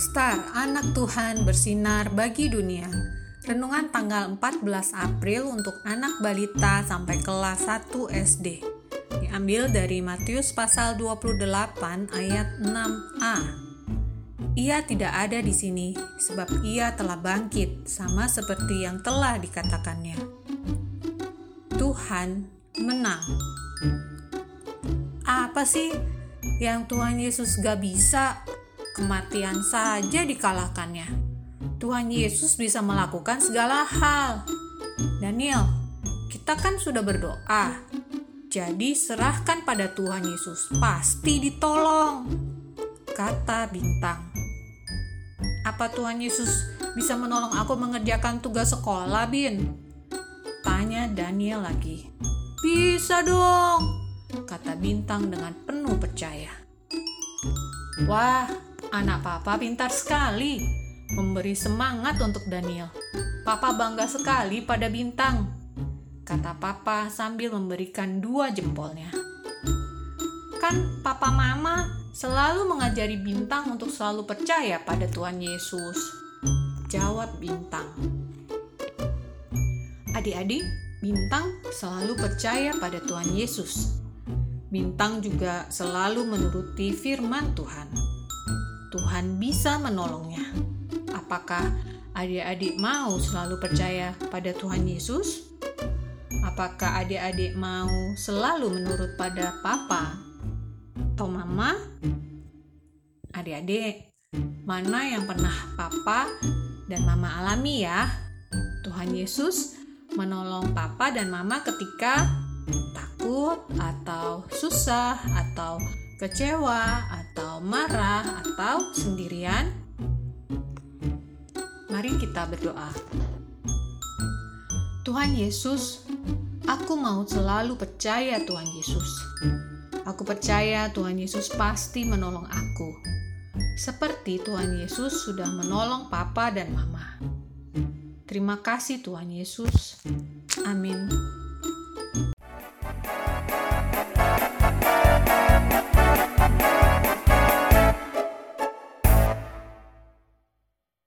Star, anak Tuhan bersinar bagi dunia. Renungan tanggal 14 April untuk anak balita sampai kelas 1 SD. Diambil dari Matius pasal 28 ayat 6a. Ia tidak ada di sini sebab ia telah bangkit sama seperti yang telah dikatakannya. Tuhan menang. Apa sih yang Tuhan Yesus gak bisa? Kematian saja dikalahkannya. Tuhan Yesus bisa melakukan segala hal. Daniel, kita kan sudah berdoa. Jadi serahkan pada Tuhan Yesus, pasti ditolong. Kata bintang. Apa Tuhan Yesus bisa menolong aku mengerjakan tugas sekolah, Bin? Tanya Daniel lagi. Bisa dong, kata bintang dengan penuh percaya. Wah, anak papa pintar sekali. Memberi semangat untuk Daniel. Papa bangga sekali pada bintang, kata papa sambil memberikan dua jempolnya. Kan papa mama selalu mengajari bintang untuk selalu percaya pada Tuhan Yesus. Jawab bintang. Adik-adik, Bintang selalu percaya pada Tuhan Yesus. Bintang juga selalu menuruti firman Tuhan. Tuhan bisa menolongnya. Apakah adik-adik mau selalu percaya pada Tuhan Yesus? Apakah adik-adik mau selalu menurut pada papa atau mama? Adik-adik, mana yang pernah papa dan mama alami ya? Tuhan Yesus menolong papa dan mama ketika takut atau susah atau kecewa atau marah atau sendirian. Mari kita berdoa. Tuhan Yesus, aku mau selalu percaya Tuhan Yesus. Aku percaya Tuhan Yesus pasti menolong aku. Seperti Tuhan Yesus sudah menolong papa dan mama. Terima kasih Tuhan Yesus. Amin.